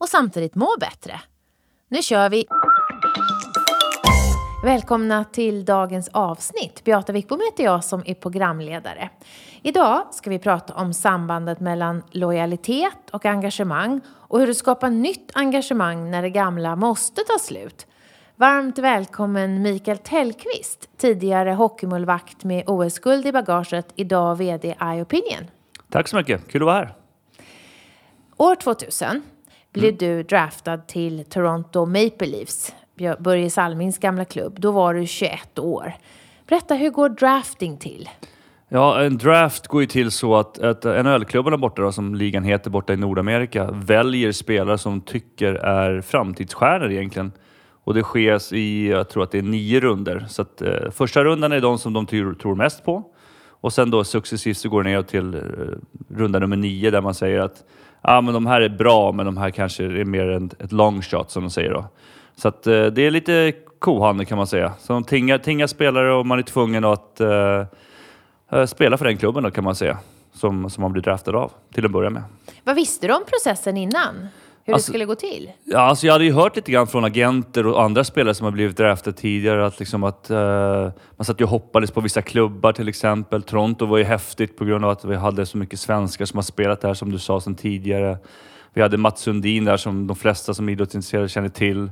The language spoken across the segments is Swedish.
och samtidigt må bättre. Nu kör vi! Välkomna till dagens avsnitt. Beata Wickbom heter jag som är programledare. Idag ska vi prata om sambandet mellan lojalitet och engagemang och hur du skapar nytt engagemang när det gamla måste ta slut. Varmt välkommen Mikael Tellqvist, tidigare hockeymålvakt med OS-guld i bagaget, idag VD iOpinion. Tack så mycket, kul att vara här. År 2000 blev mm. du draftad till Toronto Maple Leafs, Börje Salmings gamla klubb. Då var du 21 år. Berätta, hur går drafting till? Ja, en draft går ju till så att, att NHL-klubbarna borta, då, som ligan heter borta i Nordamerika, väljer spelare som tycker är framtidsstjärnor egentligen. Och det sker i, jag tror att det är nio runder. Så att, eh, första rundan är de som de tror, tror mest på. Och sen då successivt så går det ner till eh, runda nummer nio där man säger att ah, men de här är bra, men de här kanske är mer en, ett long shot som de säger då. Så att, eh, det är lite kohandel kan man säga. Så de tingar, tingar spelare och man är tvungen att eh, eh, spela för den klubben då kan man säga. Som, som man blir draftad av till att börja med. Vad visste du om processen innan? Hur alltså, det skulle gå till? Ja, alltså jag hade ju hört lite grann från agenter och andra spelare som har blivit draftade tidigare att, liksom att uh, man satt ju och hoppades på vissa klubbar till exempel. Toronto var ju häftigt på grund av att vi hade så mycket svenskar som har spelat där som du sa sedan tidigare. Vi hade Mats Sundin där som de flesta som idrottsintresserade känner till.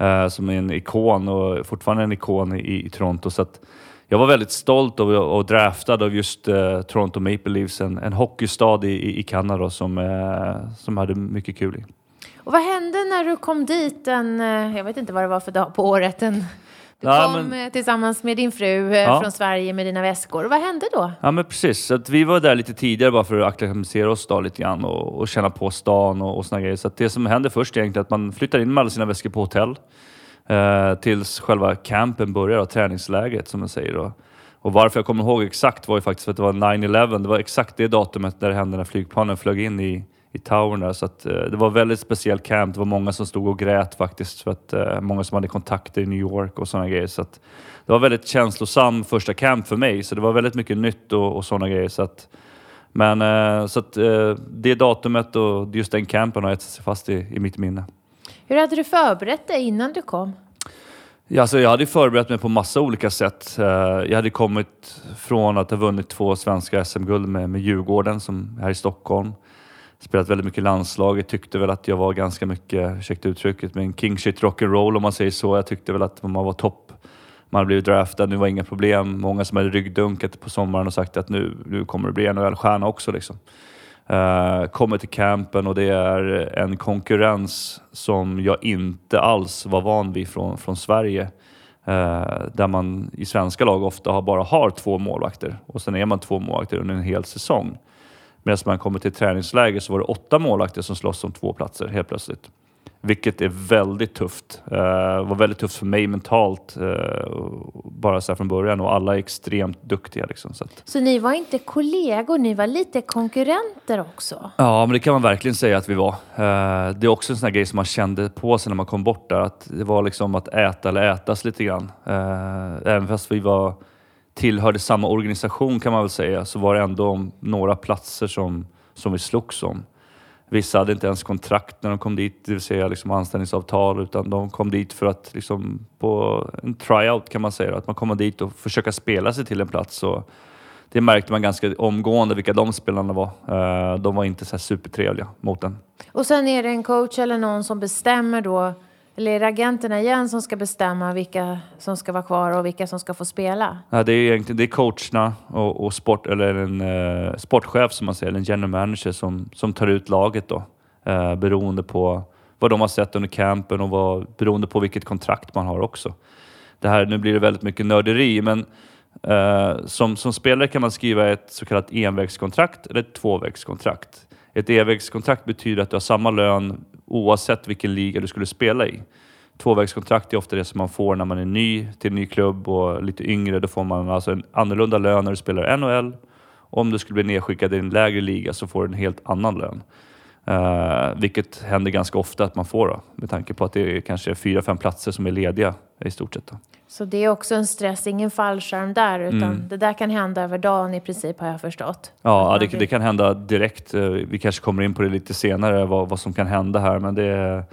Uh, som är en ikon och fortfarande en ikon i, i Toronto. Så att, jag var väldigt stolt och, och draftad av just uh, Toronto Maple Leafs, en, en hockeystad i, i Kanada som, uh, som hade mycket kul i. Och vad hände när du kom dit en, eh, jag vet inte vad det var för dag på året, en, du ja, kom men... Eh, tillsammans med din fru eh, ja. från Sverige med dina väskor. Vad hände då? Ja men precis, så att vi var där lite tidigare bara för att acklimatisera oss då lite grann och, och känna på stan och, och såna grejer. Så att det som hände först är egentligen att man flyttar in med alla sina väskor på hotell eh, tills själva campen börjar, då, träningsläget som man säger. Då. Och varför jag kommer ihåg exakt var ju faktiskt för att det var 9-11. Det var exakt det datumet där det hände när flygplanen flög in i, i towern där. Så att, eh, det var väldigt speciell camp. Det var många som stod och grät faktiskt. För att, eh, många som hade kontakter i New York och sådana grejer. Så att, det var väldigt känslosam första camp för mig. Så det var väldigt mycket nytt och, och sådana grejer. Så att, men eh, så att, eh, det datumet och just den campen har etsat sig fast i, i mitt minne. Hur hade du förberett dig innan du kom? Ja, alltså jag hade förberett mig på massa olika sätt. Eh, jag hade kommit från att ha vunnit två svenska SM-guld med, med Djurgården som här i Stockholm spelat väldigt mycket landslaget, tyckte väl att jag var ganska mycket, ursäkta uttrycket, men king shit rock'n'roll om man säger så. Jag tyckte väl att man var topp. Man hade blivit draftad, nu var inga problem. Många som hade ryggdunkat på sommaren och sagt att nu, nu kommer det bli NHL-stjärna också. Liksom. Uh, kommer till campen och det är en konkurrens som jag inte alls var van vid från, från Sverige. Uh, där man i svenska lag ofta bara har två målvakter och sen är man två målvakter under en hel säsong. Medan man kommer till träningsläger så var det åtta målvakter som slåss om två platser helt plötsligt. Vilket är väldigt tufft. Det uh, var väldigt tufft för mig mentalt uh, bara så från början och alla är extremt duktiga. Liksom, så, att... så ni var inte kollegor, ni var lite konkurrenter också? Ja, men det kan man verkligen säga att vi var. Uh, det är också en sån här grej som man kände på sig när man kom bort där. Att det var liksom att äta eller ätas lite grann. även fast vi var tillhörde samma organisation kan man väl säga, så var det ändå några platser som, som vi slogs om. Vissa hade inte ens kontrakt när de kom dit, det vill säga liksom anställningsavtal, utan de kom dit för att liksom på en tryout kan man säga, att man kommer dit och försöka spela sig till en plats. Och det märkte man ganska omgående vilka de spelarna var. Eh, de var inte så supertrevliga mot en. Och sen är det en coach eller någon som bestämmer då eller är det agenterna igen som ska bestämma vilka som ska vara kvar och vilka som ska få spela? Ja, det är egentligen det är coacherna och, och sport, eller en eh, sportchef som man säger, en general manager som, som tar ut laget då. Eh, beroende på vad de har sett under campen och vad, beroende på vilket kontrakt man har också. Det här, nu blir det väldigt mycket nörderi, men eh, som, som spelare kan man skriva ett så kallat envägskontrakt eller ett tvåvägskontrakt. Ett envägskontrakt betyder att du har samma lön oavsett vilken liga du skulle spela i. Tvåvägskontrakt är ofta det som man får när man är ny till en ny klubb och lite yngre. Då får man alltså en annorlunda lön när du spelar NHL. Om du skulle bli nedskickad i en lägre liga så får du en helt annan lön. Uh, vilket händer ganska ofta att man får då, med tanke på att det är kanske fyra, fem platser som är lediga i stort sett. Då. Så det är också en stress, ingen fallskärm där, utan mm. det där kan hända över dagen i princip har jag förstått. Ja, det, det, kan hända direkt. Eh, vi kanske kommer in på det lite senare, vad, vad som kan hända här, men det är,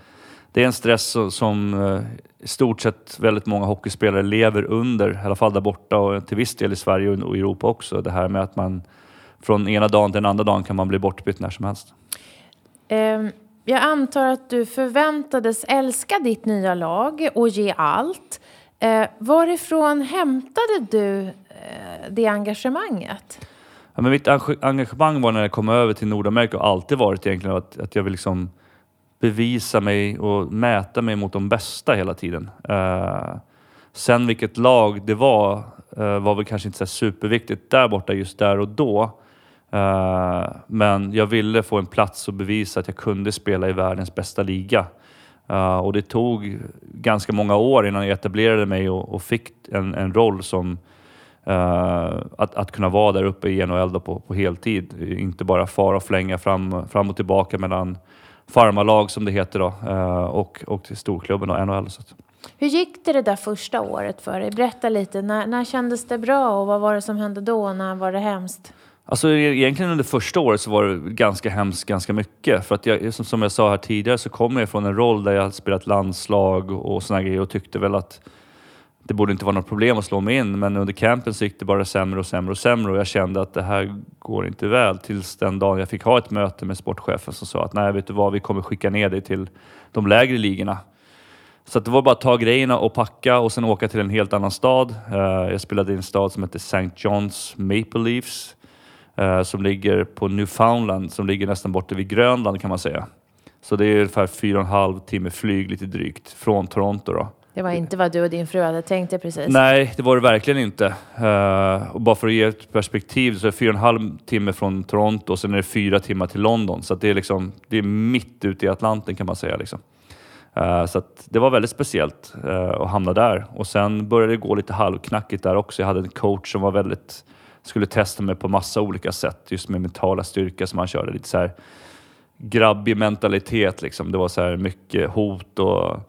det är en stress som eh, i stort sett väldigt många hockeyspelare lever under, i alla fall där borta och till viss del i Sverige och Europa också. Det här med att man från ena dagen till den andra dagen kan man bli bortbytt när som helst. Ehm, jag antar att du förväntades älska ditt nya lag och ge allt. Ehm, varifrån hämtade du eh, det engagemanget? Ja, men mitt engagemang var när jag kom över till Nordamerika och alltid varit egentligen att, att jag vill liksom bevisa mig och mäta mig mot de bästa hela tiden. Uh, sen vilket lag det var uh, var väl kanske inte så superviktigt där borta just där och då. Uh, men jag ville få en plats och bevisa att jag kunde spela i världens bästa liga. Uh, och det tog ganska många år innan jag etablerade mig och, och fick en, en roll som uh, att, att kunna vara där uppe i NHL på, på heltid. Inte bara fara och flänga fram, fram och tillbaka mellan farmarlag som det heter då, och, och till storklubben och NHL. Så. Hur gick det det där första året för dig? Berätta lite. När, när kändes det bra och vad var det som hände då? När var det hemskt? Alltså e-, egentligen under första året så var det ganska hemskt ganska mycket. För att jag, som jag sa här tidigare så kommer jag från en roll där jag hade spelat landslag och sådana grejer och tyckte väl att det borde inte vara något problem att slå mig in. Men under campen så gick det bara sämre och sämre och sämre och jag kände att det här går inte väl. Tills den dagen jag fick ha ett möte med sportchefen som sa att nej, vet du vad, vi kommer skicka ner dig till de lägre ligorna. Så det var bara att ta grejerna och packa och sen åka till en helt annan stad. Eh, jag spelade i en stad som heter St. John's Maple Leafs eh, som ligger på Newfoundland, som ligger nästan borta vid Grönland kan man säga. Så det är ungefär fyra och en halv timme flyg lite drygt från Toronto då. Det var inte vad du och din fru hade tänkt dig precis? Nej, det var det verkligen inte. Uh, och bara för att ge ett perspektiv så är det fyra och en halv timme från Toronto och sen är det fyra timmar till London. Så det är liksom, det är mitt ute i Atlanten kan man säga. Liksom. Uh, så det var väldigt speciellt uh, att hamna där. Och sen började det gå lite halvknackigt där också. Jag hade en coach som var väldigt skulle testa mig på massa olika sätt, just med mentala styrka som han körde. Lite så här grabbig mentalitet liksom. Det var så här mycket hot och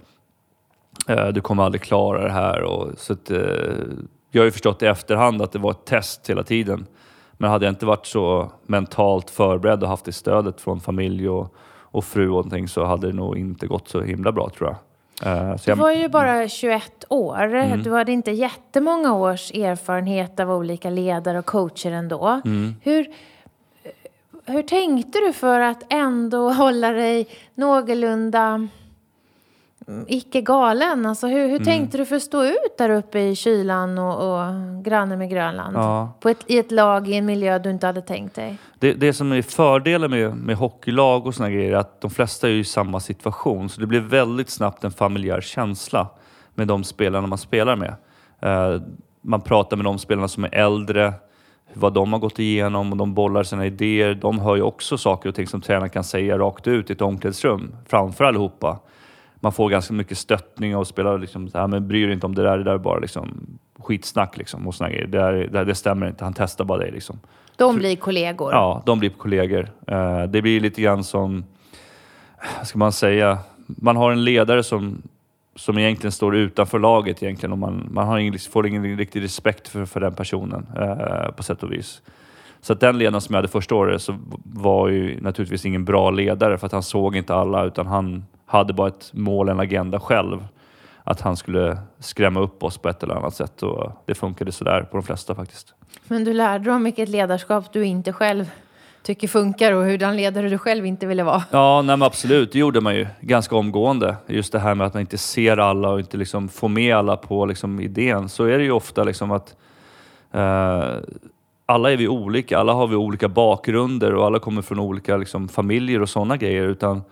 eh, du kommer aldrig klara det här. Och, så att, eh, jag har ju förstått i efterhand att det var ett test hela tiden. Men hade jag inte varit så mentalt förberedd och haft det stödet från familj och, och fru och någonting så hade det nog inte gått så himla bra tror jag. Uh, du var ju bara 21 år. Mm. Du hade inte jättemånga års erfarenhet av olika ledare och coacher ändå. Mm. Hur, hur tänkte du för att ändå hålla dig någorlunda icke galen. Alltså hur, hur mm. tänkte du för att stå ut där uppe i kylan och, och granne med Grönland? Ja. På ett, I ett lag, i en miljö du inte hade tänkt dig? Det, det som är fördelen med, med hockeylag och såna grejer är att de flesta är i samma situation. Så det blir väldigt snabbt en familjär känsla med de spelarna man spelar med. Uh, man pratar med de spelarna som är äldre, vad de har gått igenom och de bollar sina idéer. De hör ju också saker och ting som tränaren kan säga rakt ut i ett omklädningsrum framför allihopa man får ganska mycket stöttning och spelar liksom så här, men bryr dig inte om det där, det där är bara liksom skitsnack liksom och såna grejer. Det, är, det, det stämmer inte, han testar bara dig liksom. De blir kollegor? Ja, de blir kollegor. Uh, det blir lite grann som, vad ska man säga, man har en ledare som, som egentligen står utanför laget egentligen och man, man har ingen, får ingen riktig respekt för, för den personen uh, på sätt och vis. Så att den ledaren som jag hade första året så var ju naturligtvis ingen bra ledare för att han såg inte alla utan han hade bara ett mål, en agenda själv. Att han skulle skrämma upp oss på ett eller annat sätt och det funkade sådär på de flesta faktiskt. Men du lärde dig om vilket ledarskap du inte själv tycker funkar och hur den ledare du själv inte ville vara. Ja, nej, absolut. Det gjorde man ju ganska omgående. Just det här med att man inte ser alla och inte liksom får med alla på liksom idén. Så är det ju ofta liksom att eh, alla är vi olika. Alla har vi olika bakgrunder och alla kommer från olika liksom, familjer och sådana grejer. Utan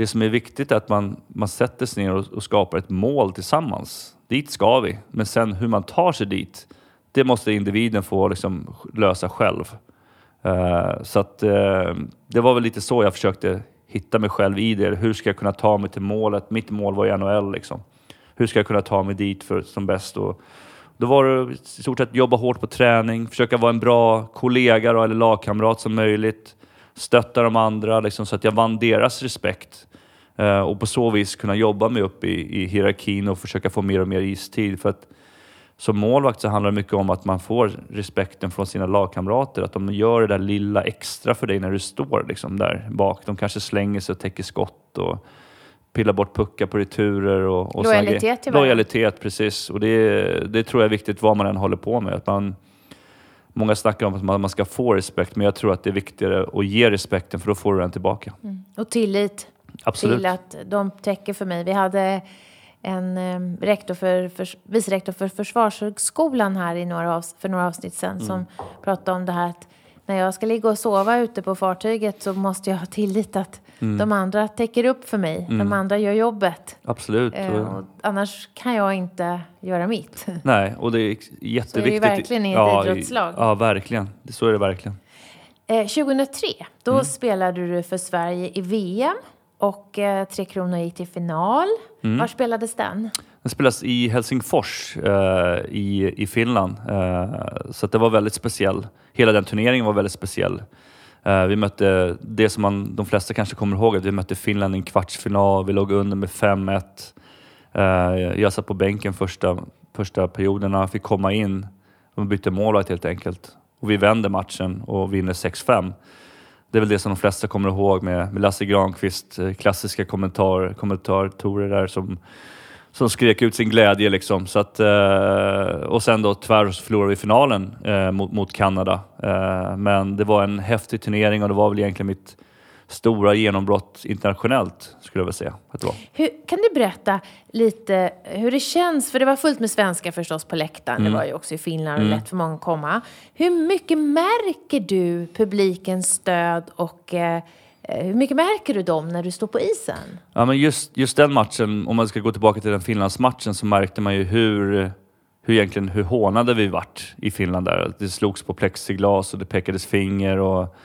det som är viktigt är att man, man sätter sig ner och, och, skapar ett mål tillsammans. Dit ska vi. Men sen hur man tar sig dit, det måste individen få liksom lösa själv. Uh, så att uh, det var väl lite så jag försökte hitta mig själv i det. Hur ska jag kunna ta mig till målet? Mitt mål var i NHL liksom. Hur ska jag kunna ta mig dit för, som bäst? Och då var det i stort sett jobba hårt på träning, försöka vara en bra kollega då, eller lagkamrat som möjligt, stötta de andra liksom, så att jag vann deras respekt. Eh, och på så vis kunna jobba mig upp i, i hierarkin och försöka få mer och mer istid. För att som målvakt så handlar det mycket om att man får respekten från sina lagkamrater. Att de gör det där lilla extra för dig när du står liksom där bak. De kanske slänger sig och täcker skott och pillar bort puckar på returer. Och, och Lojalitet till. Lojalitet, precis. Och det, det tror jag är viktigt vad man än håller på med. Att man, många snackar om att man, man ska få respekt, men jag tror att det är viktigare att ge respekten för då får du den tillbaka. Mm. Och tillit Absolut. till att de täcker för mig. Vi hade en um, rektor för, för, vice rektor för Försvarshögskolan här i några för några avsnitt sedan mm. som pratade om det här att när jag ska ligga och sova ute på fartyget så måste jag ha tillit att mm. de andra täcker upp för mig. Mm. De andra gör jobbet. Absolut. Eh, annars kan jag inte göra mitt. Nej, och det är jätteviktigt. Så det är verkligen i ett ja, idrottslag. Ja, verkligen. Så är det verkligen. Eh, 2003, då mm. spelade du för Sverige i VM och eh, Tre Kronor gick till final. Mm. Var spelades den? Den spelas i Helsingfors eh, i, i Finland. Eh, så det var väldigt speciell. Hela den turneringen var väldigt speciell. Eh, vi mötte det som man, de flesta kanske kommer ihåg, att vi mötte Finland i en kvartsfinal. Vi låg under med 5-1. Eh, jag satt på bänken första, första perioderna, fick komma in. De bytte målvakt helt enkelt. Och vi vände matchen och vinner 6-5 det är väl det som de flesta kommer ihåg med, med Lasse Granqvist, eh, klassiska kommentar, kommentatorer där som, som skrek ut sin glädje. Liksom. Så att, eh, och sen då tyvärr så förlorade vi finalen eh, mot, mot Kanada. Eh, men det var en häftig turnering och det var väl egentligen mitt stora genombrott internationellt, skulle jag vilja säga att det var. Hur, kan du berätta lite hur det känns? För det var fullt med svenskar förstås på läktaren. Mm. Det var ju också i Finland och mm. lätt för många att komma. Hur mycket märker du publikens stöd och eh, hur mycket märker du dem när du står på isen? Ja, men just, just den matchen, om man ska gå tillbaka till den Finlandsmatchen, så märkte man ju hur, hur egentligen hur hånade vi vart i Finland där. Det slogs på plexiglas och det pekades finger och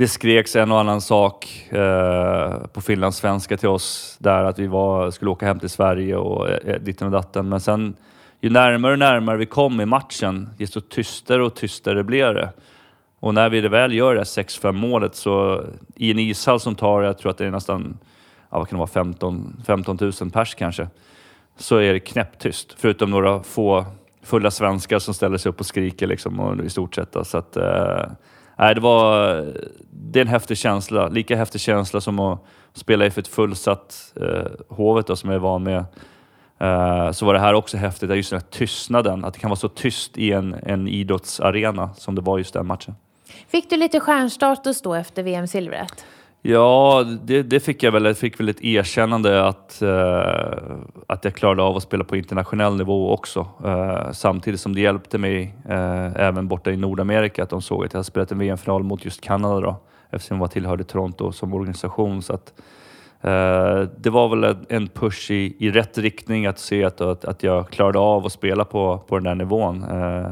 det skreks en och annan sak eh, på finlandssvenska till oss där att vi var, skulle åka hem till Sverige och eh, eh ditten och datten. Men sen ju närmare och närmare vi kom i matchen, desto tystare och tystare blev det. Och när vi väl gör det 6-5 målet så i en ishall som tar, jag tror att det är nästan, ja, vad kan det vara, 15, 15 000 pers kanske, så är det knäpptyst. Förutom några få fulla svenskar som ställer sig upp och skriker liksom, och i stort sett. Då. Så att, eh, Nej, det var det är en häftig känsla. Lika häftig känsla som att spela inför ett fullsatt eh, Hovet då, som jag är van med. Eh, så var det här också häftigt, just den här tystnaden. Att det kan vara så tyst i en, en idrottsarena som det var just den matchen. Fick du lite stjärnstatus då efter VM-silvret? Ja, det, det, fick jag väl. Jag fick väl ett erkännande att, uh, att jag klarade av att spela på internationell nivå också. Uh, samtidigt som det hjälpte mig uh, även borta i Nordamerika att de såg att jag hade spelat en VM-final mot just Kanada då, eftersom jag tillhörde Toronto som organisation. Så att, det var väl en push i, i rätt riktning att se att, att, att jag klarade av att spela på, på den där nivån,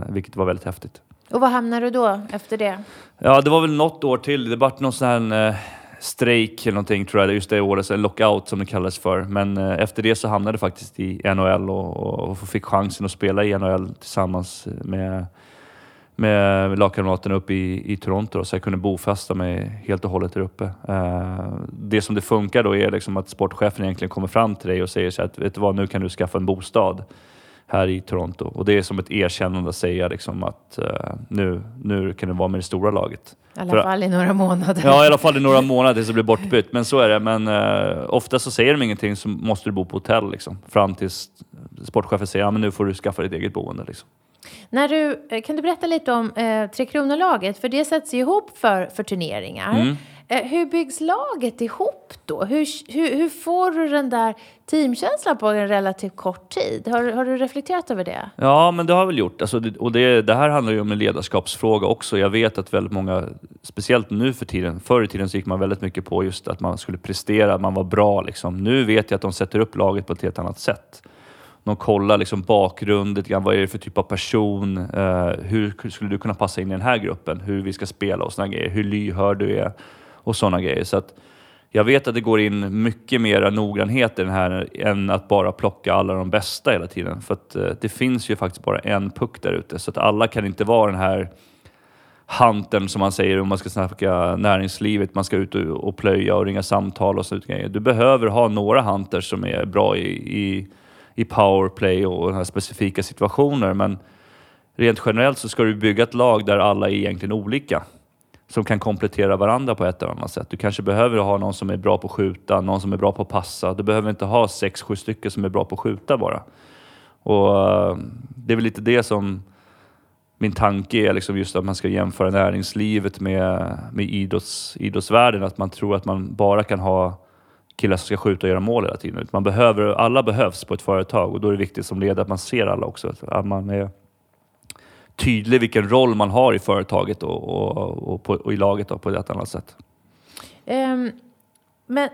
vilket var väldigt häftigt. Och var hamnade du då efter det? Ja, det var väl något år till. Det vart någon sån här strejk eller någonting tror jag, just det året, En lockout som det kallades för. Men eh, efter det så hamnade jag faktiskt i NHL och, och, fick chansen att spela i NHL tillsammans med, med lagkamraterna uppe i, i Toronto. Så jag kunde bofästa mig helt och hållet där uppe. Eh, det som det funkar då är liksom att sportchefen egentligen kommer fram till dig och säger så att vet du vad, nu kan du skaffa en bostad här i Toronto. Och det är som ett erkännande att säga liksom att uh, nu, nu kan du vara med det stora laget. I alla För, fall i några månader. Ja, i alla fall i några månader tills det blir bortbytt. Men så är det. Men uh, ofta så säger de ingenting så måste du bo på hotell liksom. Fram tills sportchefen säger ja, men nu får du skaffa ditt eget boende. Liksom. När du, eh, kan du berätta lite om eh, Tre Kronor-laget? För det sätts ihop för, för turneringar. Mm. Eh, hur byggs laget ihop då? Hur, hur, hur, får du den där teamkänslan på en relativt kort tid? Har, har du reflekterat över det? Ja, men det har jag väl gjort. Alltså, det, och det, det, här handlar ju om en ledarskapsfråga också. Jag vet att väldigt många, speciellt nu för tiden, förr i tiden så gick man väldigt mycket på just att man skulle prestera, att man var bra. Liksom. Nu vet jag att de sätter upp laget på ett helt annat sätt. De kollar liksom bakgrunden, vad är det för typ av person? Uh, hur skulle du kunna passa in i den här gruppen? Hur vi ska spela och sådana grejer. Hur lyhörd du är och sådana grejer. Så att jag vet att det går in mycket mer noggrannhet i den här än att bara plocka alla de bästa hela tiden. För att eh, det finns ju faktiskt bara en puck där ute. Så att alla kan inte vara den här hanten som man säger om man ska snacka näringslivet. Man ska ut och, plöja och ringa samtal och sånt grejer. Du behöver ha några hunters som är bra i, i, i powerplay och den här specifika situationer. Men rent generellt så ska du bygga ett lag där alla är egentligen olika som kan komplettera varandra på ett eller annat sätt. Du kanske behöver ha någon som är bra på att skjuta, någon som är bra på att passa. Du behöver inte ha sex, sju stycken som är bra på att skjuta bara. Och eh, Det är väl lite det som min tanke är, liksom just att man ska jämföra näringslivet med, med idrotts, idrottsvärlden. Att man tror att man bara kan ha killar som ska skjuta och göra mål hela tiden. Man behöver, alla behövs på ett företag och då är det viktigt som ledare att man ser alla också. Att man är, tydlig vilken roll man har i företaget och, och, och, på, och i laget då, på ett annat sätt. Um, men,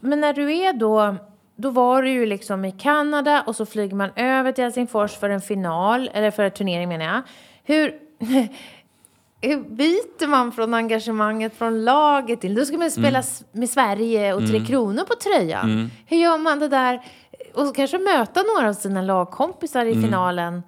men när du är då, då var du ju liksom i Kanada och så flyger man över till Helsingfors för en final, eller för en turnering menar jag. Hur, hur byter man från engagemanget från laget till, då ska man spela mm. med Sverige och Tre mm. Kronor på tröjan. Mm. Hur gör man det där? Och kanske möta några av sina lagkompisar i mm. finalen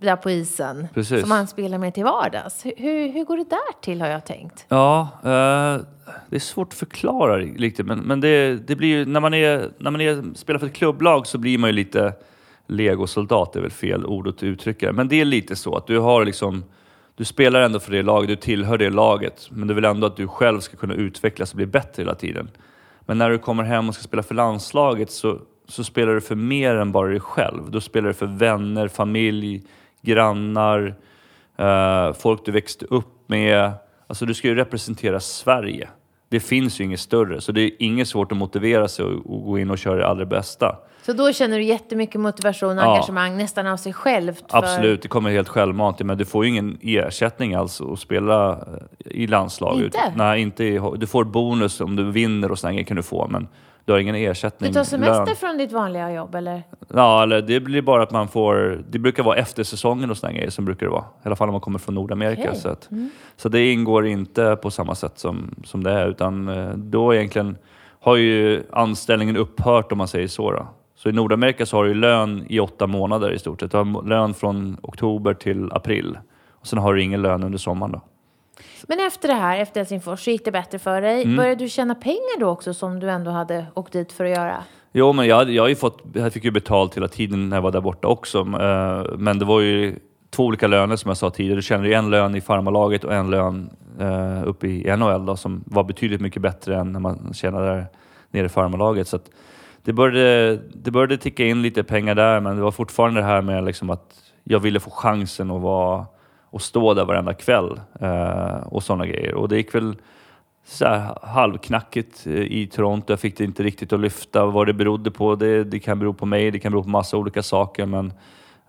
där på isen Precis. som han spelar med till vardags. Hur, hur går det där till har jag tänkt? Ja, eh, det är svårt att förklara riktigt men, men det, det blir ju, när man, är, när man är, spelar för ett klubblag så blir man ju lite legosoldat, det är väl fel ord att uttrycka det. Men det är lite så att du har liksom du spelar ändå för det laget, du tillhör det laget, men du vill ändå att du själv ska kunna utvecklas och bli bättre hela tiden. Men när du kommer hem och ska spela för landslaget så, så spelar du för mer än bara dig själv. Då spelar du för vänner, familj, grannar, eh, folk du växte upp med. Alltså du ska ju representera Sverige. Det finns ju inget större, så det är inget svårt att motivera sig och, och gå in och köra det allra bästa. Så då känner du jättemycket motivation och ja. engagemang nästan av sig självt? För... Absolut, det kommer helt självmant. Men du får ju ingen ersättning alls att spela eh, i landslaget. Inte? Nej, inte i, du får bonus om du vinner och sådär kan du få. Men du har ingen ersättning. Du tar semester lön. från ditt vanliga jobb eller? Ja, eller det blir bara att man får... Det brukar vara efter säsongen och sådana grejer som brukar det vara. I alla fall om man kommer från Nordamerika. Okay. Så, att, mm. så det ingår inte på samma sätt som, som det är utan eh, då egentligen har ju anställningen upphört om man säger så. Då. Så i Nordamerika så har du lön i åtta månader i stort sett. Du har lön från oktober till april. Och sen har du ingen lön under sommaren. Då. Men efter det här, efter Helsingfors, så gick det bättre för dig. Mm. Började du tjäna pengar då också som du ändå hade åkt dit för att göra? Jo, men jag, jag, har ju fått, jag fick ju betalt hela tiden när jag var där borta också. Eh, men det var ju två olika löner som jag sa tidigare. Du kände ju en lön i farmalaget och en lön uh, uppe i NHL då, som var betydligt mycket bättre än när man tjänade där nere i farmalaget. Så det, började, det började ticka in lite pengar där, men det var fortfarande det här med liksom att jag ville få chansen att vara och stå där varenda kväll eh, och sådana grejer. Och det gick väl så här halvknackigt eh, i Toronto. Jag fick det inte riktigt att lyfta. Vad det berodde på, det, det kan bero på mig, det kan bero på massa olika saker. Men,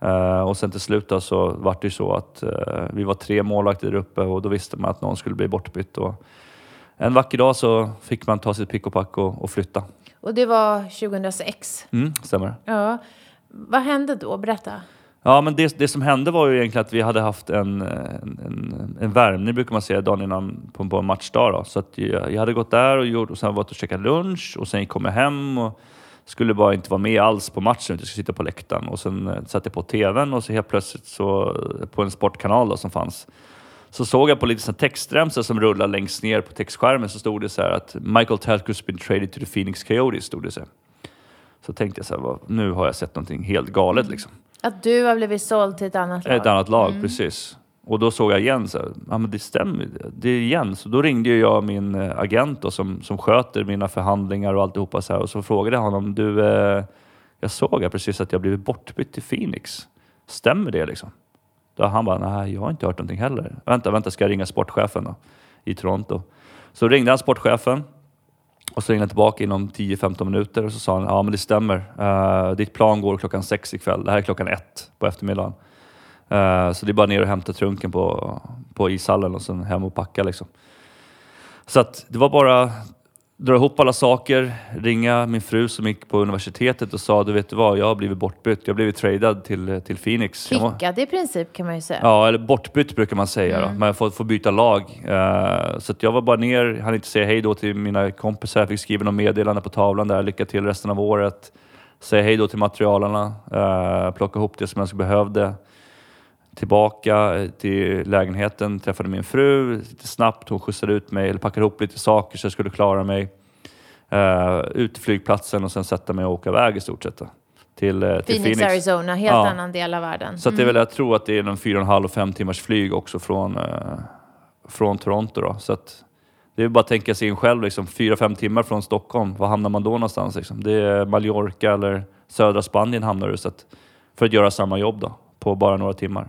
eh, och sen till slut då, så var det ju så att eh, vi var tre målvakter där uppe och då visste man att någon skulle bli bortbytt. Och en vacker dag så fick man ta sitt pick och pack och, och flytta. Och det var 2006? Mm, stämmer. Ja. Vad hände då? Berätta. Ja, men det, det som hände var ju egentligen att vi hade haft en, en, en, en värmning, brukar man säga, dagen innan på, på en matchdag. Då. Så att jag, jag, hade gått där och, gjort, och sen varit och käkat lunch och sen kom jag hem och skulle bara inte vara med alls på matchen, jag skulle sitta på läktaren. Och sen eh, satte jag på TVn och så helt plötsligt så, eh, på en sportkanal då, som fanns, så såg jag på lite textremsor som rullade längst ner på textskärmen så stod det så här att Michael Talcus been traded to the Phoenix Coyotes, stod det så. Så tänkte jag så här, nu har jag sett någonting helt galet liksom. Att du har blivit såld till ett annat lag? Ett annat lag, mm. precis. Och då såg jag här, ja men det stämmer, det är igen. Så då ringde jag min eh, agent då, som, som sköter mina förhandlingar och alltihopa så här, och så frågade jag honom, du, eh, jag såg precis att jag blivit bortbytt till Phoenix. Stämmer det liksom? Då han bara, nej jag har inte hört någonting heller. Vänta, vänta, ska jag ringa sportchefen då, i Toronto? Så ringde han sportchefen och så ringde han tillbaka inom 10-15 minuter och så sa han, ja men det stämmer. Uh, ditt plan går klockan sex ikväll. Det här är klockan ett på eftermiddagen. Uh, så det är bara ner och hämta trunken på, på ishallen och sen hem och packa liksom. Så att det var bara dra ihop alla saker, ringa min fru som gick på universitetet och sa du vet du vad, jag har blivit bortbytt. Jag har blivit tradad till, till Phoenix. Kickad i princip kan man ju säga. Ja, eller bortbytt brukar man säga mm. då. Jag får, får byta lag. Uh, så jag var bara ner, hann inte säga hej då till mina kompisar. Jag fick skriva något meddelande på tavlan där, lycka till resten av året. Säga hej då till materialarna, uh, plocka ihop det som jag behövde tillbaka till lägenheten, träffade min fru lite snabbt. Hon skjutsade ut mig, eller packade ihop lite saker så jag skulle klara mig. Uh, ut till flygplatsen och sen sätta mig och åka iväg i stort sett. Till, uh, till Phoenix, Phoenix, Arizona, helt ja. annan del av världen. Så mm. det är väl, jag tror att det är en fyra och en halv, fem timmars flyg också från, uh, från Toronto. Då. Så att, det är bara att tänka sig in själv, liksom, fyra, fem timmar från Stockholm. Var hamnar man då någonstans? Liksom? Det är Mallorca eller södra Spanien hamnar du så att, för att göra samma jobb då, på bara några timmar.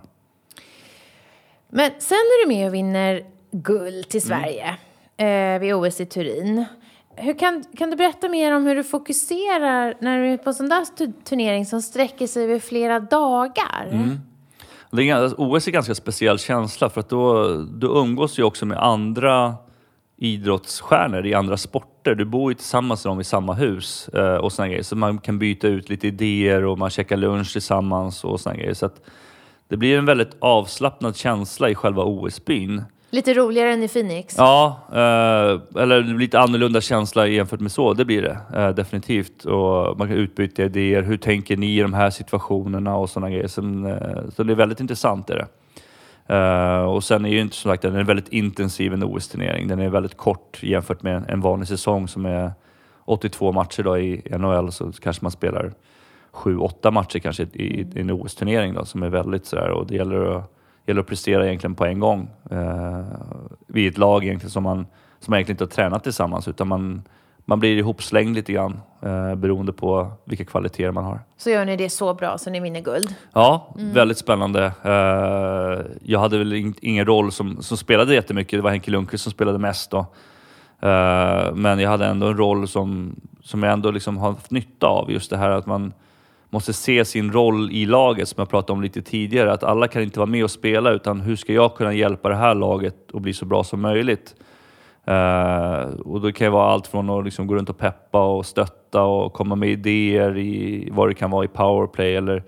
Men sen är du med och vinner guld till mm. Sverige mm. eh, vid OS i Turin. Hur kan, kan du berätta mer om hur du fokuserar när du är på en sån där turnering som sträcker sig över flera dagar? Mm. Det är, OS är en ganska speciell känsla för att då, då umgås du också med andra idrottsstjärnor i andra sporter. Du bor ju tillsammans med dem i samma hus eh, och såna grejer. Så man kan byta ut lite idéer och man käkar lunch tillsammans och såna grejer. Så att det blir en väldigt avslappnad känsla i själva OS-byn. Lite roligare än i Phoenix? Ja, eh, eller lite annorlunda känsla jämfört med så, det blir det eh, definitivt. Och man kan utbyta idéer, hur tänker ni i de här situationerna och sådana grejer. Som, eh, så det är väldigt intressant. Är det. Uh, och sen är ju inte som sagt den är väldigt intensiv en OS-turnering. Den är väldigt kort jämfört med en vanlig säsong som är 82 matcher då i NHL så kanske man spelar sju, åtta matcher kanske i, i en OS-turnering då, som är väldigt sådär och det gäller att, gäller att prestera egentligen på en gång. Eh, vid ett lag egentligen som man, som man egentligen inte har tränat tillsammans utan man, man blir ihopslängd lite grann eh, beroende på vilka kvaliteter man har. Så gör ni det så bra så ni vinner guld? Ja, mm. väldigt spännande. Eh, jag hade väl in, ingen roll som, som spelade jättemycket. Det var Henke Lundqvist som spelade mest då. Eh, men jag hade ändå en roll som, som jag ändå liksom har haft nytta av. Just det här att man måste se sin roll i laget som jag pratade om lite tidigare. Att alla kan inte vara med och spela utan hur ska jag kunna hjälpa det här laget att bli så bra som möjligt? Uh, och det kan vara allt från att liksom gå runt och peppa och stötta och komma med idéer i vad det kan vara i powerplay eller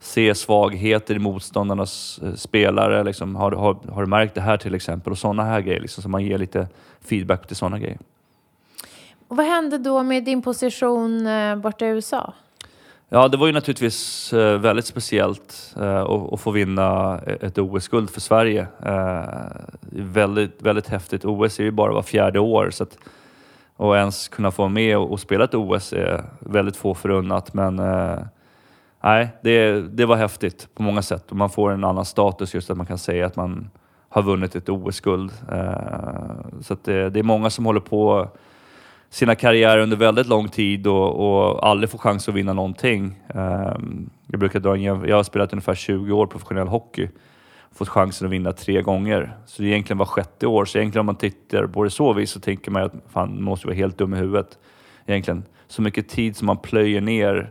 se svagheter i motståndarnas eh, spelare. Liksom, har, har, har du märkt det här till exempel? Och sådana här grejer, liksom, så man ger lite feedback till sådana grejer. Och vad hände då med din position eh, borta i USA? Ja, det var ju naturligtvis eh, väldigt speciellt eh, att få vinna e-, ett OS-guld för Sverige. Eh, väldigt, väldigt häftigt. OS är ju bara var fjärde år så att, och ens kunna få vara med och spela ett OS är väldigt få förunnat. Men nej, det, det var häftigt på många sätt och man får en annan status just att man kan säga att man har vunnit ett OS-guld. Så det, det är många som håller på sina karriärer under väldigt lång tid och, och aldrig får chans att vinna någonting. Um, jag brukar dra en Jag har spelat ungefär 20 år professionell hockey och fått chansen att vinna tre gånger. Så det är egentligen var sjätte år. Så egentligen om man tittar på det så vis så tänker man att fan, man måste vara helt dum i huvudet. Egentligen. Så mycket tid som man plöjer ner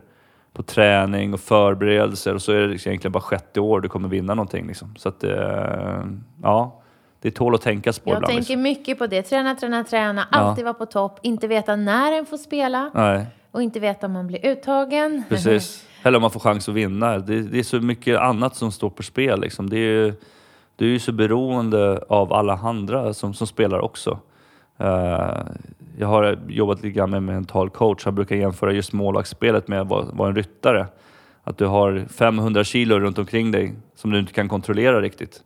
på träning och förberedelser och så är det liksom egentligen bara sjätte år du kommer vinna någonting. Liksom. Så att, uh, ja det tål att tänkas på Jag ibland. tänker liksom. mycket på det. Träna, träna, träna. Alltid ja. vara på topp. Inte veta när en får spela. Nej. Och inte veta om man blir uttagen. Precis. Eller om man får chans att vinna. Det, det, är så mycket annat som står på spel. Liksom. Det är, du är ju så beroende av alla andra som, som spelar också. Uh, jag har jobbat lite grann med mental coach. Jag brukar jämföra just målvaktsspelet med att vara, vara en ryttare. Att du har 500 kilo runt omkring dig som du inte kan kontrollera riktigt.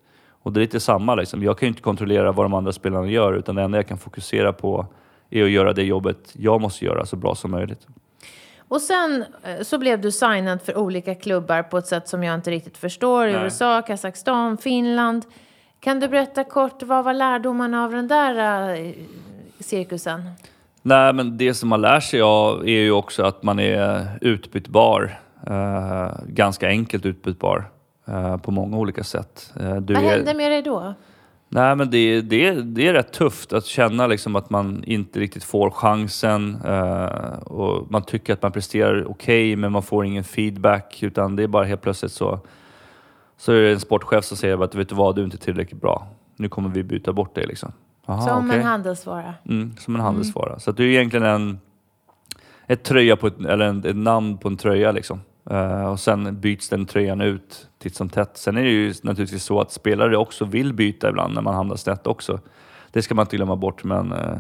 Och det är lite samma liksom. Jag kan ju inte kontrollera vad de andra spelarna gör utan det enda jag kan fokusera på är att göra det jobbet jag måste göra så bra som möjligt. Och sen eh, så blev du signad för olika klubbar på ett sätt som jag inte riktigt förstår. Nej. USA, Kazakstan, Finland. Kan du berätta kort, vad var lärdomarna av den där uh, cirkusen? Nej, men det som man lär sig av är ju också att man är utbytbar. Uh, ganska enkelt utbytbar. Eh, på många olika sätt. Uh, Vad hände med dig då? Nej, men det, det, det är rätt tufft att känna liksom att man inte riktigt får chansen uh, och man tycker att man presterar okej okay, men man får ingen feedback utan det är bara helt plötsligt så så är det en sportchef som säger att vet du vad, du är inte tillräckligt bra. Nu kommer vi byta bort dig liksom. Aha, som okej. en handelsvara. Mm, som en handelsvara. Så att det är egentligen en, ett tröja på ett, eller en, ett namn på en tröja liksom. Eh, och sen byts den tröjan ut titt som tätt. Sen är det ju naturligtvis så att spelare också vill byta ibland när man hamnar snett också. Det ska man inte glömma bort men eh,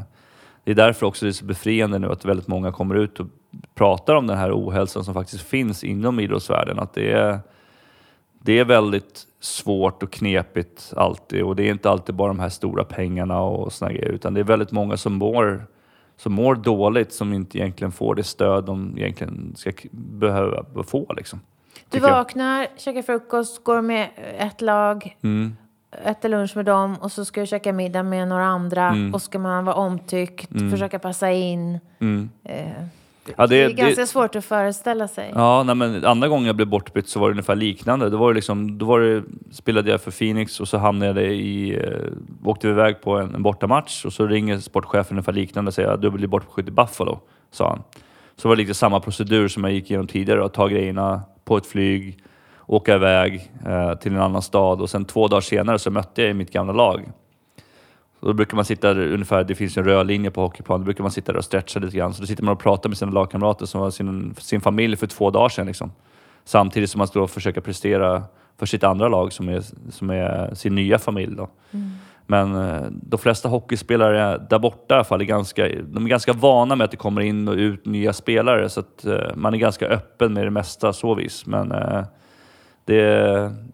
det är därför också det är så befriande nu att väldigt många kommer ut och pratar om den här ohälsan som faktiskt finns inom idrottsvärlden. Att det är, det är väldigt svårt och knepigt alltid och det är inte alltid bara de här stora pengarna och såna grejer utan det är väldigt många som mår, som mår dåligt som inte egentligen får det stöd de egentligen ska behöva få liksom. Du tycker jag. vaknar, käkar frukost, går med ett lag, Mm. äter lunch med dem och så ska du käka middag med några andra och ska man vara omtyckt, försöka passa in. Mm. Eh, Ja, det, det- är ganska det- svårt att föreställa sig. Ja, nej, men andra gången jag blev bortbytt så var det ungefär liknande. Då var det liksom, då var det, spelade jag för Phoenix och så hamnade jag i, eh, åkte vi iväg på en, en bortamatch och så ringer sportchefen ungefär liknande och säger att du blir bortskjuten i Buffalo, sa han. Så var det lite samma procedur som jag gick igenom tidigare, att ta grejerna på ett flyg, åka iväg eh, till en annan stad och sen två dagar senare så mötte jag mitt gamla lag. Så då brukar man sitta där, ungefär, det finns en röd linje på hockeyplanen, då brukar man sitta där och stretcha lite grann. Så då sitter man och pratar med sina lagkamrater som var sin, sin familj för två dagar sedan. Liksom. Samtidigt som man står och försöker prestera för sitt andra lag som är, som är sin nya familj. Då. Men eh, de flesta hockeyspelare där borta i alla fall är ganska, de är ganska vana med att det kommer in och ut nya spelare. Så att eh, man är ganska öppen med det mesta så vis. Men eh, det,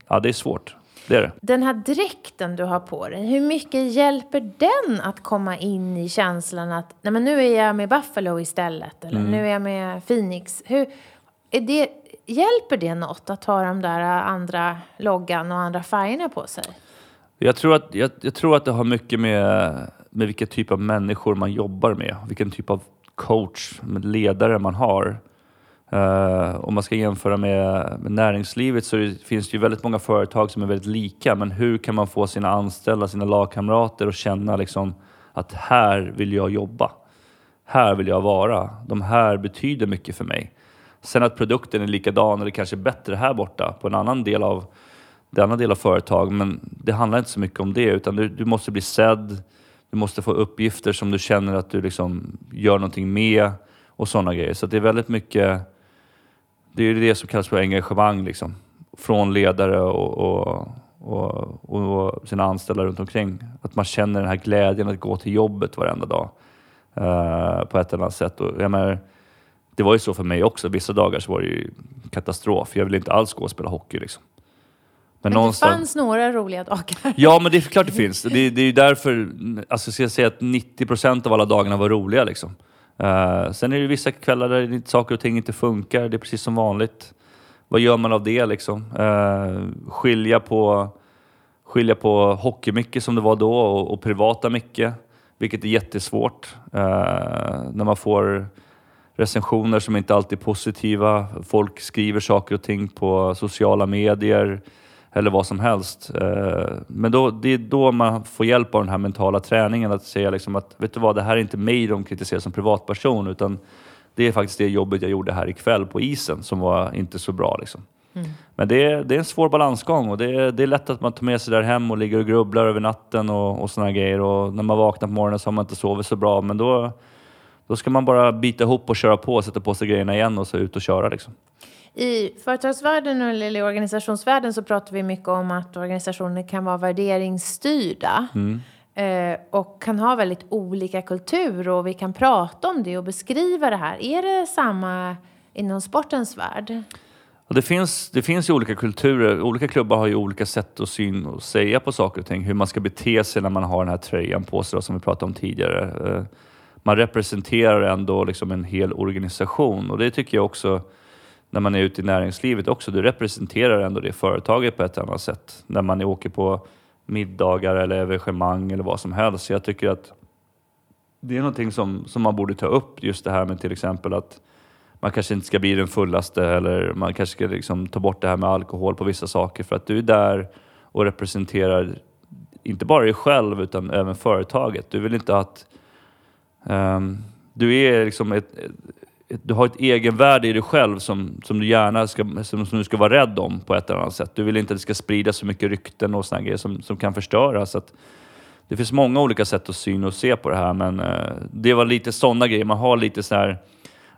ja, det är svårt. Det är det. Den här dräkten du har på dig, hur mycket hjälper den att komma in i känslan att Nej, men nu är jag med Buffalo istället eller nu är jag med Phoenix? Hur, är det, hjälper det något att ha de där andra loggan och andra färgerna på sig? Jag tror att, jag, jag tror att det har mycket med, med vilken typ av människor man jobbar med. Vilken typ av coach, ledare man har. Uh, om man ska jämföra med, med näringslivet så det, finns det ju väldigt många företag som är väldigt lika. Men hur kan man få sina anställda, sina lagkamrater att känna liksom att här vill jag jobba. Här vill jag vara. De här betyder mycket för mig. Sen att produkten är likadan eller kanske bättre här borta på en annan del av denna del av företag, men det handlar inte så mycket om det, utan du, du måste bli sedd, du måste få uppgifter som du känner att du liksom gör någonting med och sådana grejer. Så det är väldigt mycket, det är ju det som kallas för engagemang liksom, från ledare och, och, och, och sina anställda runt omkring. Att man känner den här glädjen att gå till jobbet varenda dag eh, på ett eller annat sätt. Och jag menar, det var ju så för mig också. Vissa dagar så var det ju katastrof. Jag ville inte alls gå och spela hockey liksom. Men, Men det fanns några roliga dagar. Ja, men det är klart det finns. Det, det är ju därför, alltså ska jag säga att 90 procent av alla dagarna var roliga liksom. Uh, sen är det vissa kvällar där saker och ting inte funkar. Det är precis som vanligt. Vad gör man av det liksom? Uh, skilja på skilja på hockeymycket som det var då och, och privata mycket, vilket är jättesvårt. Uh, när man får recensioner som inte alltid är positiva. Folk skriver saker och ting på sociala medier eller vad som helst. Eh, men då, det är då man får hjälp av den här mentala träningen att säga liksom att vet du vad, det här är inte mig de kritiserar som privatperson utan det är faktiskt det jobbet jag gjorde här ikväll på isen som var inte så bra. Liksom. Men det är, det är en svår balansgång och det är, det är lätt att man tar med sig där hem och ligger och grubblar över natten och, och såna grejer. Och när man vaknar på morgonen så har man inte sovit så bra. Men då, då ska man bara bita ihop och köra på sätta på sig grejerna igen och så ut och köra. Liksom. I företagsvärlden eller i organisationsvärlden så pratar vi mycket om att organisationer kan vara värderingsstyrda. Eh, och kan ha väldigt olika kultur och vi kan prata om det och beskriva det här. Är det samma inom sportens värld? Det, finns, det finns ju olika kulturer. Olika klubbar har ju olika sätt att syn och säga på saker och ting. Hur man ska bete sig när man har den här tröjan på sig då, som vi pratade om tidigare. Eh, Man representerar ändå liksom en hel organisation och det tycker jag också när man är ute i näringslivet också. Du representerar ändå det företaget på ett annat sätt. När man åker på middagar eller evenemang eller vad som helst. Så jag tycker att det är någonting som, som man borde ta upp. Just det här med till exempel att man kanske inte ska bli den fullaste eller man kanske ska liksom ta bort det här med alkohol på vissa saker för att du är där och representerar inte bara dig själv utan även företaget. Du vill inte att um, du är liksom ett, du har ett egenvärde i dig själv som, som du gärna ska, som, som du ska vara rädd om på ett eller annat sätt. Du vill inte att det ska spridas så mycket rykten och såna grejer som, som kan förstöra. Så att det finns många olika sätt att syna och se på det här, men eh, det var lite sådana grejer. Man har lite så här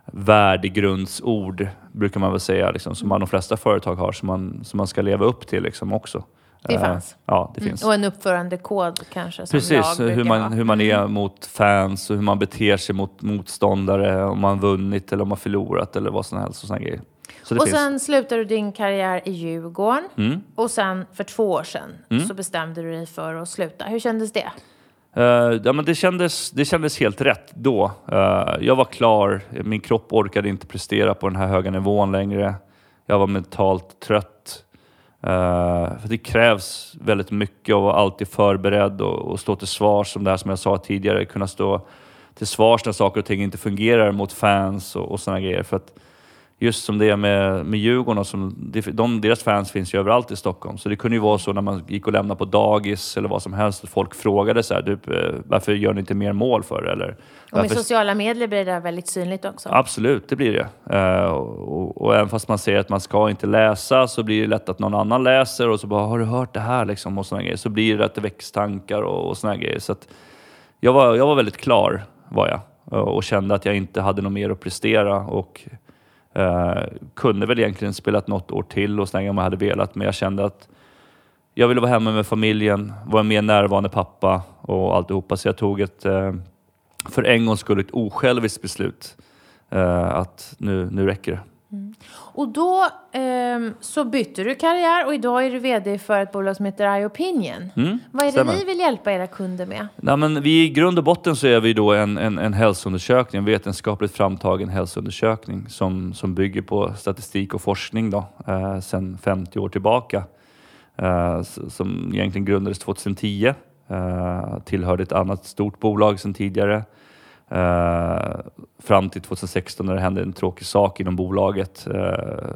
värdegrundsord, brukar man väl säga, liksom, som man, de flesta företag har, som man, som man ska leva upp till liksom, också. Det Eh, fanns. Ja, det finns. Och en uppförandekod kanske som Precis, hur man, vara. hur man är Mm. mot fans och hur man beter sig mot motståndare, om man vunnit eller om man förlorat eller vad som helst och såna grejer. Så Och finns. sen slutade du din karriär i Djurgården. Mm. Och sen för två år sedan så bestämde du dig för att sluta. Hur kändes det? Eh, ja, men det, kändes, det kändes helt rätt då. Eh, jag var klar, min kropp orkade inte prestera på den här höga nivån längre. Jag var mentalt trött. Eh, för det krävs väldigt mycket av att vara alltid förberedd och, och stå till svars, som det här som jag sa tidigare, kunna stå till svars när saker och ting inte fungerar mot fans och, och sådana grejer. För att just som det är med, med Djurgården, och som, det- de, deras fans finns ju överallt i Stockholm. Så det kunde ju vara så när man gick och lämnade på dagis eller vad som helst, att folk frågade så här, typ, varför gör ni inte mer mål för? Eller, Och med varför, sociala medier blir det där väldigt synligt också. Absolut, det blir det. Eh, och, och, även fast man säger att man ska inte läsa så blir det lätt att någon annan läser och så bara, har du hört det här liksom? Och såna grejer. Så blir det att det väcks tankar och, och såna grejer. Så att jag, var, jag var väldigt klar, var jag. Och, och kände att jag inte hade något mer att prestera. Och eh, kunde väl egentligen spelat något år till och så om jag hade velat. Men jag kände att jag ville vara hemma med familjen, vara en mer närvarande pappa och alltihopa. Så jag tog ett, eh, för en gångs skull, ett osjälviskt beslut. Eh, att nu, nu räcker det. Och då ehm, så bytte du karriär och idag är du VD för ett bolag som heter iOpinion. Mm, Vad är det stämmer. ni vill hjälpa era kunder med? Nej, men vi, I grund och botten så är vi då en, en, en hälsoundersökning, en vetenskapligt framtagen hälsoundersökning som, som bygger på statistik och forskning då, eh, sedan 50 år tillbaka. Eh, som egentligen grundades 2010. Eh, tillhörde ett annat stort bolag sedan tidigare. Eh, fram till 2016 när det hände en tråkig sak inom bolaget eh,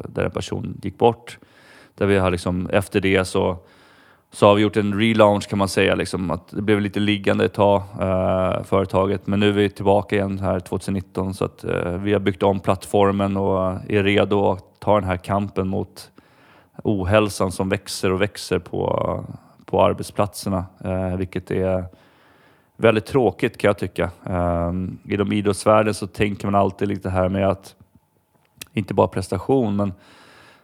där en person gick bort. Där vi har liksom, efter det så så har vi gjort en relaunch kan man säga. Liksom, att det blev lite liggande ett tag, eh, företaget. Men nu är vi tillbaka igen här 2019 så att eh, vi har byggt om plattformen och är redo att ta den här kampen mot ohälsan som växer och växer på, på arbetsplatserna. Eh, vilket är väldigt tråkigt kan jag tycka. Eh, inom idrottsvärlden så tänker man alltid lite här med att inte bara prestation men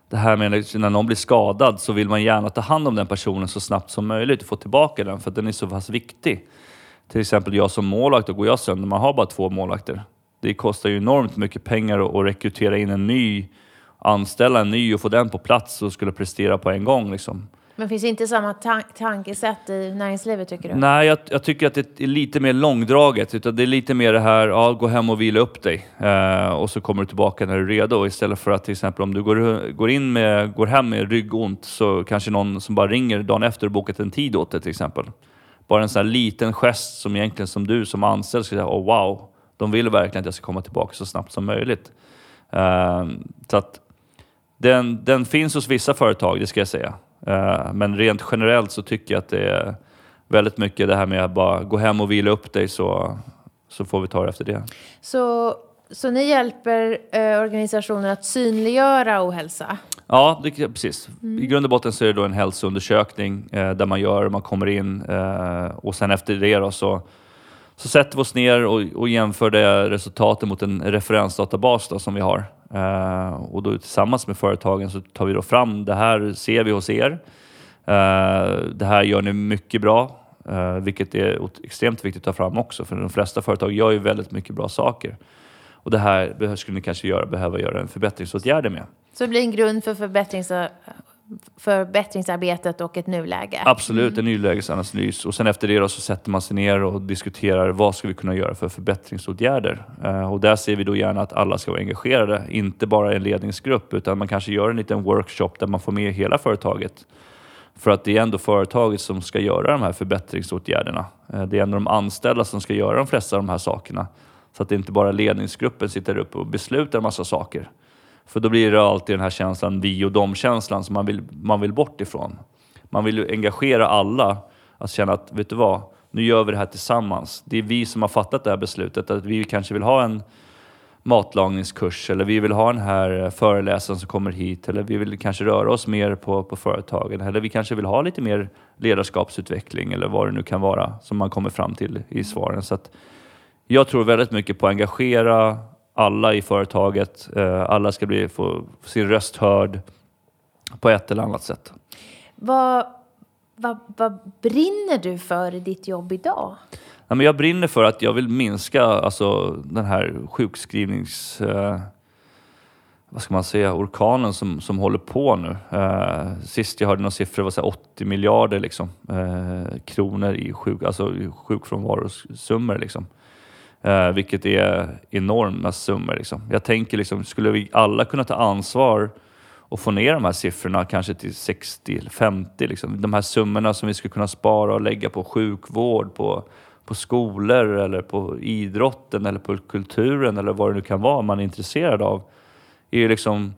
det här med att när någon blir skadad så vill man gärna ta hand om den personen så snabbt som möjligt och få tillbaka den för att den är så pass viktig. Till exempel jag som målvakt, då går jag sönder, man har bara två målvakter. Det kostar ju enormt mycket pengar att, att rekrytera in en ny, anställa en ny och få den på plats och skulle prestera på en gång. Liksom. Men finns inte samma ta- tankesätt i näringslivet tycker du? Nej, jag, jag tycker att det är lite mer långdraget. Utan det är lite mer det här, ja, gå hem och vila upp dig. Eh, och så kommer du tillbaka när du är redo. Istället för att till exempel om du går, går, in med, går hem med ryggont så kanske någon som bara ringer dagen efter och bokat en tid åt dig till exempel. Bara en sån här liten gest som egentligen som du som anställd skulle säga, oh, wow, de vill verkligen att jag ska komma tillbaka så snabbt som möjligt. Eh, så att den, den finns hos vissa företag, det ska jag säga. Eh, men rent generellt så tycker jag att det är väldigt mycket det här med att bara gå hem och vila upp dig så, så får vi ta det efter det. Så, så ni hjälper eh, organisationer att synliggöra ohälsa? Ja, det, precis. I grund och botten så är det då en hälsoundersökning eh, där man gör, man kommer in eh, och sen efter det då så, så sätter vi oss ner och, och jämför det resultatet mot en referensdatabas då, som vi har. Eh, och då tillsammans med företagen så tar vi då fram det här ser vi hos er. Eh, det här gör ni mycket bra, eh, vilket är extremt viktigt att ta fram också för de flesta företag gör ju väldigt mycket bra saker. Och det här skulle ni kanske göra, behöva göra en förbättringsåtgärder med. Så det blir en grund för förbättrings, förbättringsarbetet och ett nuläge? Absolut, en nulägesanalys. Och sen efter det då så sätter man sig ner och diskuterar vad ska vi kunna göra för förbättringsåtgärder. Eh, och där ser vi då gärna att alla ska vara engagerade, inte bara en ledningsgrupp utan man kanske gör en liten workshop där man får med hela företaget. För att det är ändå företaget som ska göra de här förbättringsåtgärderna. Eh, det är ändå de anställda som ska göra de flesta av de här sakerna. Så att det inte bara ledningsgruppen sitter uppe och beslutar en massa saker. För då blir det alltid den här känslan, vi och dom-känslan som man vill, man vill bort ifrån. Man vill ju engagera alla att känna att, vet du vad, nu gör vi det här tillsammans. Det är vi som har fattat det här beslutet, att vi kanske vill ha en matlagningskurs eller vi vill ha den här föreläsaren som kommer hit eller vi vill kanske röra oss mer på, på företagen eller vi kanske vill ha lite mer ledarskapsutveckling eller vad det nu kan vara som man kommer fram till i svaren. Så att jag tror väldigt mycket på att engagera alla i företaget. Eh, alla ska bli, få sin röst hörd på ett eller annat sätt. Vad, vad, vad brinner du för i ditt jobb idag? Ja, men jag brinner för att jag vill minska alltså, den här sjukskrivnings... Eh, vad ska man säga, orkanen som, som håller på nu. Eh, sist jag hörde någon siffra var så 80 miljarder liksom, eh, kronor i, sjuk, alltså, sjukfrånvarosummor. Liksom. Eh, vilket är enorma summor. Liksom. Jag tänker, liksom, skulle vi alla kunna ta ansvar och få ner de här siffrorna kanske till 60 eller 50. Liksom. De här summorna som vi skulle kunna spara och lägga på sjukvård, på på skolor eller på idrotten eller på kulturen eller vad det nu kan vara man är intresserad av är ju liksom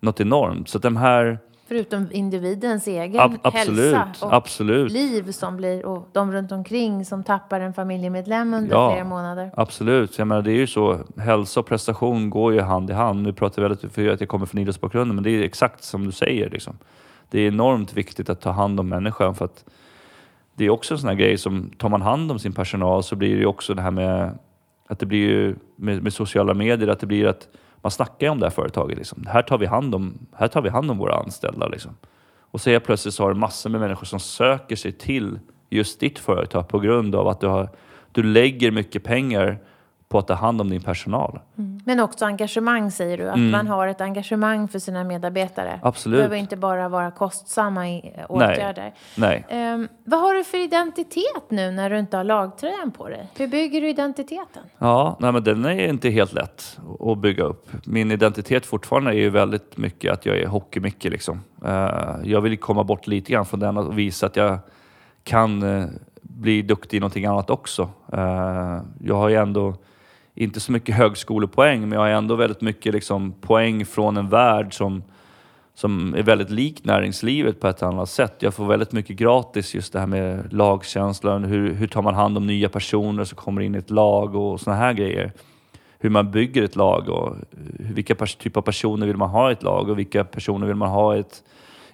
något enormt. Så de här... Förutom individens egen Ab absolut, hälsa och absolut. liv som blir och de runt omkring som tappar en familjemedlem under ja, flera månader. Absolut, jag menar det är ju så. Hälsa och prestation går ju hand i hand. Nu pratar jag väldigt för att jag kommer från idrottsbakgrunden men det är exakt som du säger. Liksom. Det är enormt viktigt att ta hand om människan för att det är också en sån här grej som, tar man hand om sin personal så blir det ju också det här med att det blir ju med, med sociala medier, att det blir att man snackar ju om det här företaget. Liksom. Här, tar vi hand om, här tar vi hand om våra anställda. Liksom. Och så helt plötsligt så har du massor med människor som söker sig till just ditt företag på grund av att du, har, du lägger mycket pengar på att ta hand om din personal. Mm. Men också engagemang säger du, att mm. man har ett engagemang för sina medarbetare. Absolut. Det behöver inte bara vara kostsamma eh, åtgärder. Nej. Nej. Um, vad har du för identitet nu när du inte har lagtröjan på dig? Hur bygger du identiteten? Ja, nej, men den är inte helt lätt att bygga upp. Min identitet fortfarande är ju väldigt mycket att jag är hockey-Micke liksom. Uh, jag vill komma bort lite grann från den och visa att jag kan uh, bli duktig i någonting annat också. Uh, jag har ju ändå inte så mycket högskolepoäng, men jag har ändå väldigt mycket liksom, poäng från en värld som, som är väldigt lik näringslivet på ett annat sätt. Jag får väldigt mycket gratis just det här med lagkänslan, hur, hur tar man hand om nya personer som kommer in i ett lag och sådana här grejer. Hur man bygger ett lag och vilka typer av personer vill man ha i ett lag och vilka personer vill man ha ett,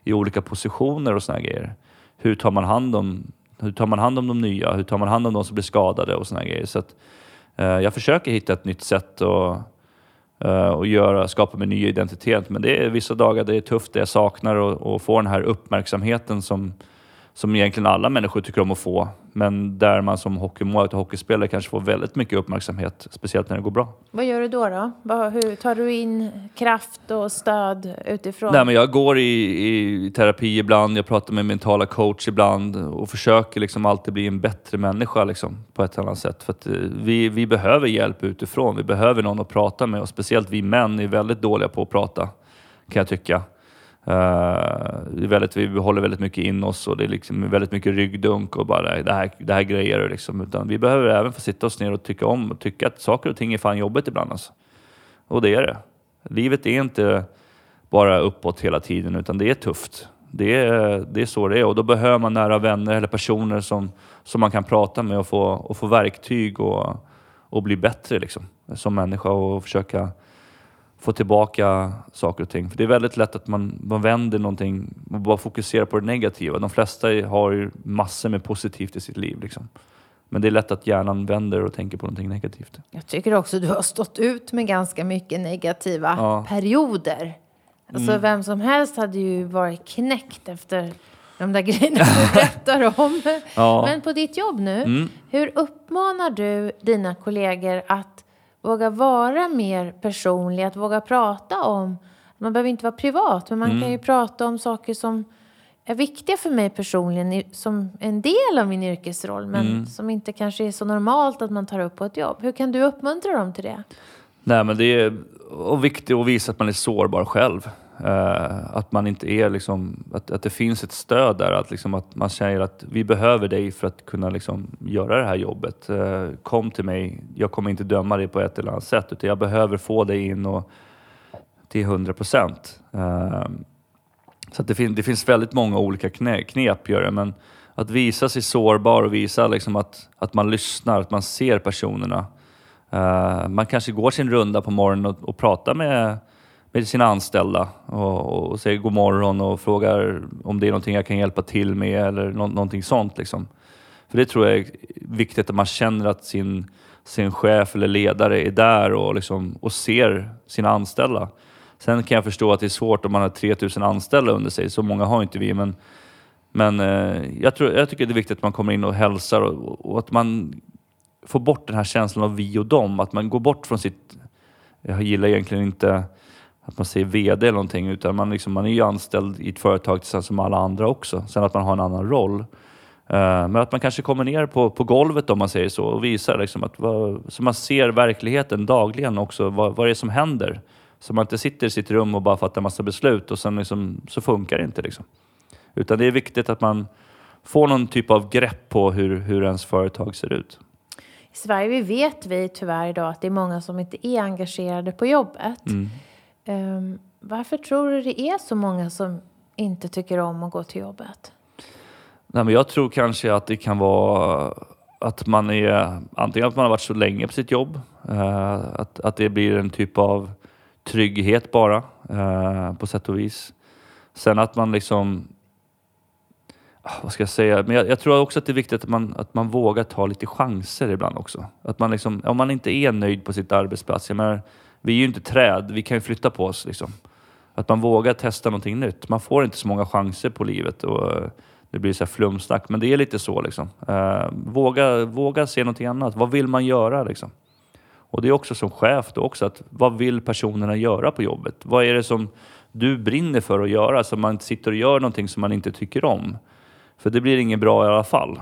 i olika positioner och sådana här grejer. Hur tar man hand om hur tar man hand om de nya? Hur tar man hand om de som blir skadade och sådana här grejer? Så att, Eh, jag försöker hitta ett nytt sätt att att eh, göra, skapa min nya identitet. Men det är vissa dagar det är tufft, det jag saknar och få den här uppmärksamheten som, som egentligen alla människor tycker om att få. Men där man som hockeymålvakt och hockeyspelare kanske får väldigt mycket uppmärksamhet, speciellt när det går bra. Vad gör du då? då? Hur tar du in kraft och stöd utifrån? Nej, men jag går i, i terapi ibland, jag pratar med mentala coach ibland och försöker liksom alltid bli en bättre människa liksom, på ett annat sätt. För eh, vi, vi behöver hjälp utifrån, vi behöver någon att prata med och speciellt vi män är väldigt dåliga på att prata, kan jag tycka. Uh, väldigt, vi håller väldigt mycket in oss och det är liksom väldigt mycket ryggdunk och bara det här, det här grejer. Liksom. Utan vi behöver även få sitta oss ner och tycka om och tycka att saker och ting är fan jobbigt ibland. Alltså. Och det är det. Livet är inte bara uppåt hela tiden utan det är tufft. Det är, det är så det är och då behöver man nära vänner eller personer som, som man kan prata med och få, och få verktyg och, och bli bättre liksom, som människa och försöka få tillbaka saker och ting. För det är väldigt lätt att man, man vänder någonting och bara fokuserar på det negativa. De flesta har ju massor med positivt i sitt liv. Liksom. Men det är lätt att hjärnan vänder och tänker på någonting negativt. Jag tycker också att du har stått ut med ganska mycket negativa ja. perioder. Alltså mm. vem som helst hade ju varit knäckt efter de där grejerna du berättar om. Ja. Men på ditt jobb nu, mm. hur uppmanar du dina kollegor att våga vara mer personlig, att våga prata om... Man behöver inte vara privat, men man mm. kan ju prata om saker som är viktiga för mig personligen som en del av min yrkesroll men mm. som inte kanske är så normalt att man tar upp på ett jobb. Hur kan du uppmuntra dem till det? Nej, men det är viktigt att visa att man är sårbar själv. Uh, att man inte är liksom, att, att det finns ett stöd där, att, liksom, att man säger att vi behöver dig för att kunna liksom, göra det här jobbet. Uh, kom till mig, jag kommer inte döma dig på ett eller annat sätt utan jag behöver få dig in och, till 100 procent. Uh, så det, fin det finns väldigt många olika knä knep gör det, men att visa sig sårbar och visa liksom, att, att man lyssnar, att man ser personerna man kanske går sin runda på morgonen och, och pratar med, med sina anställda och, och, säger god morgon och frågar om det är någonting jag kan hjälpa till med eller no någonting sånt. Liksom. För det tror jag är viktigt att man känner att sin, sin chef eller ledare är där och, liksom, och ser sina anställda. Sen kan jag förstå att det är svårt om man har 3000 anställda under sig. Så många har inte vi. Men, men eh, jag, tror, jag tycker det är viktigt att man kommer in och hälsar och, och, att man får bort den här känslan av vi och dem. Att man går bort från sitt... Jag gillar egentligen inte att man säger VD eller någonting utan man, liksom, man är ju anställd i ett företag tillsammans som alla andra också. Sen att man har en annan roll. Uh, men att man kanske kommer ner på, på golvet om man säger så och visar liksom att vad, så man ser verkligheten dagligen också. Vad, vad är det som händer? Så man inte sitter i sitt rum och bara fattar massa beslut och sen liksom, så funkar det inte. Liksom. Utan det är viktigt att man får någon typ av grepp på hur, hur ens företag ser ut. I Sverige vet vi tyvärr idag att det är många som inte är engagerade på jobbet. Mm. Um, varför tror du det är så många som inte tycker om att gå till jobbet? Nej, men jag tror kanske att det kan vara att man är antingen att man har varit så länge på sitt jobb, uh, att, att det blir en typ av trygghet bara uh, på sätt och vis. Sen att man liksom ah, vad ska jag säga? Men jag, jag, tror också att det är viktigt att man, att man vågar ta lite chanser ibland också. Att man liksom, om man inte är nöjd på sitt arbetsplats, jag menar, vi är ju inte träd, vi kan ju flytta på oss. Liksom. Att man vågar testa någonting nytt. Man får inte så många chanser på livet och eh, det blir så här flumsnack, men det är lite så. Liksom. Eh, våga, våga se någonting annat. Vad vill man göra? Liksom? Och det är också som chef då också, att vad vill personerna göra på jobbet? Vad är det som du brinner för att göra så man inte sitter och gör någonting som man inte tycker om? För det blir inget bra i alla fall.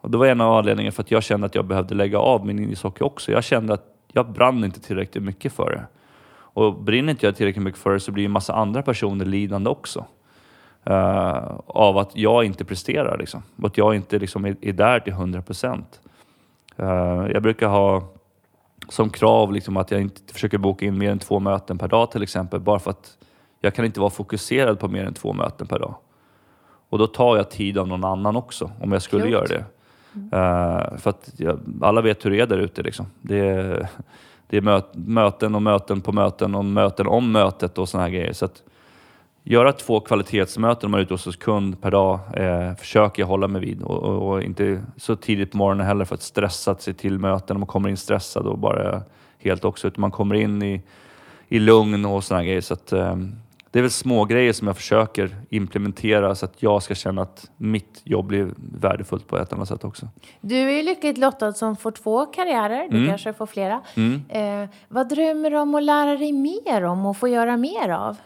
Och det var en av anledningarna för att jag kände att jag behövde lägga av min ishockey också. Jag kände att jag brann inte tillräckligt mycket för det. Och brinner inte jag tillräckligt mycket för det så blir en massa andra personer lidande också. Uh, av att jag inte presterar liksom. Att jag inte liksom är, är där till 100 procent. Uh, jag brukar ha som krav liksom att jag inte försöker boka in mer än två möten per dag till exempel. Bara för att jag kan inte vara fokuserad på mer än två möten per dag. Och då tar jag tid av någon annan också, om jag skulle Klokt. göra det. Mm. Uh, för att ja, alla vet hur det är där ute. Liksom. Det är, det är möt, möten och möten på möten och möten om mötet och sådana här grejer. Så att göra två kvalitetsmöten om man är ute hos en kund per dag eh, försöker jag hålla mig vid och, och, och, inte så tidigt på morgonen heller för att stressa sig till möten. Om man kommer in stressad och bara helt också, utan man kommer in i, i lugn och sådana grejer. Så att, eh, det är väl små grejer som jag försöker implementera så att jag ska känna att mitt jobb blir värdefullt på ett annat sätt också. Du är ju lyckligt lottad som får två karriärer, du mm. kanske får flera. Mm. Eh, vad drömmer du om att lära dig mer om och få göra mer av?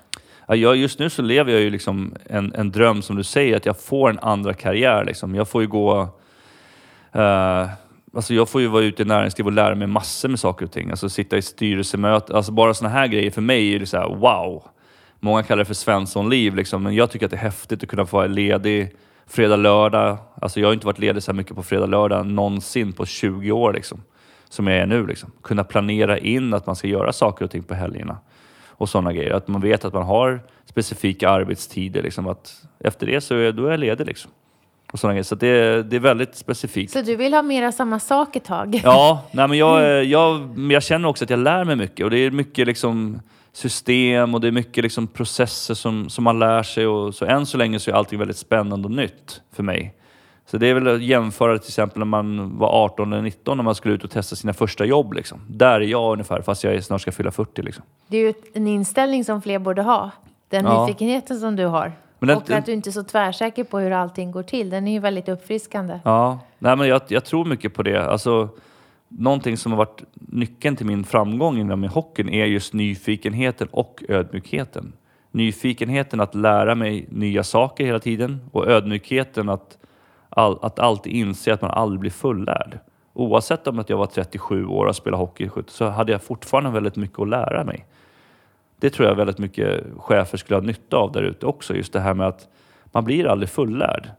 Ja, jag, just nu så lever jag ju liksom en, en dröm som du säger, att jag får en andra karriär. Liksom. Jag får ju gå... Uh, Alltså jag får ju vara ute i näringsliv och lära mig massor med saker och ting. Alltså sitta i styrelsemöten. Alltså bara sådana här grejer för mig är det så här, wow. Många kallar det för Svenssonliv, liksom, men jag tycker att det är häftigt att kunna få vara ledig fredag, lördag. Alltså jag har inte varit ledig så här mycket på fredag, lördag någonsin på 20 år liksom, som jag är nu. Liksom. Kunna planera in att man ska göra saker och ting på helgerna och sådana grejer. Att man vet att man har specifika arbetstider. Liksom, att efter det så är, då är jag ledig. Liksom. Och sådana grejer. Så det, det är väldigt specifikt. Så du vill ha mera samma sak ett tag? Ja, nej, men jag, mm. jag, jag känner också att jag lär mig mycket och det är mycket liksom system och det är mycket liksom processer som, som man lär sig. Och, så än så länge så är allting väldigt spännande och nytt för mig. Så det är väl att jämföra till exempel när man var 18 eller 19 när man skulle ut och testa sina första jobb. Liksom. Där är jag ungefär, fast jag snart ska fylla 40. Liksom. Det är ju en inställning som fler borde ha. Den ja. nyfikenheten som du har. Den, och att du inte är så tvärsäker på hur allting går till. Den är ju väldigt uppfriskande. Ja, Nej, men jag, jag tror mycket på det. Alltså, någonting som har varit nyckeln till min framgång inom hockeyn är just nyfikenheten och ödmjukheten. Nyfikenheten att lära mig nya saker hela tiden och ödmjukheten att, all, att alltid inse att man aldrig blir fullärd. Oavsett om att jag var 37 år och spelade hockey så hade jag fortfarande väldigt mycket att lära mig. Det tror jag väldigt mycket chefer skulle ha nytta av där ute också. Just det här med att man blir aldrig fullärd.